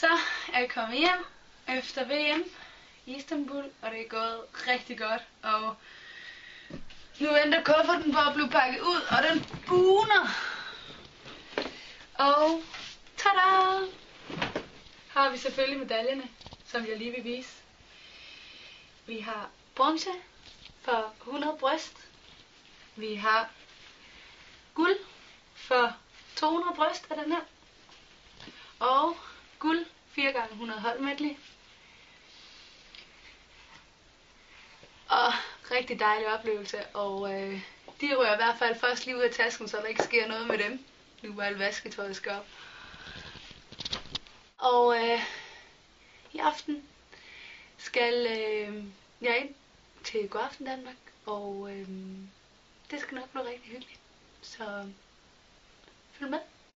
Så er jeg kommet hjem efter VM i Istanbul, og det er gået rigtig godt. Og nu venter kufferten på at blive pakket ud, og den buner. Og tada! Har vi selvfølgelig medaljerne, som jeg lige vil vise. Vi har bronze for 100 bryst. Vi har guld for 200 bryst af den her. Og 4 gange 100 hold medley. Og rigtig dejlig oplevelse, og øh, de rører i hvert fald først lige ud af tasken, så der ikke sker noget med dem. Nu hvor alt vasketøjet skal op. Og øh, i aften skal øh, jeg ind til Godaften Danmark, og øh, det skal nok blive rigtig hyggeligt. Så følg med.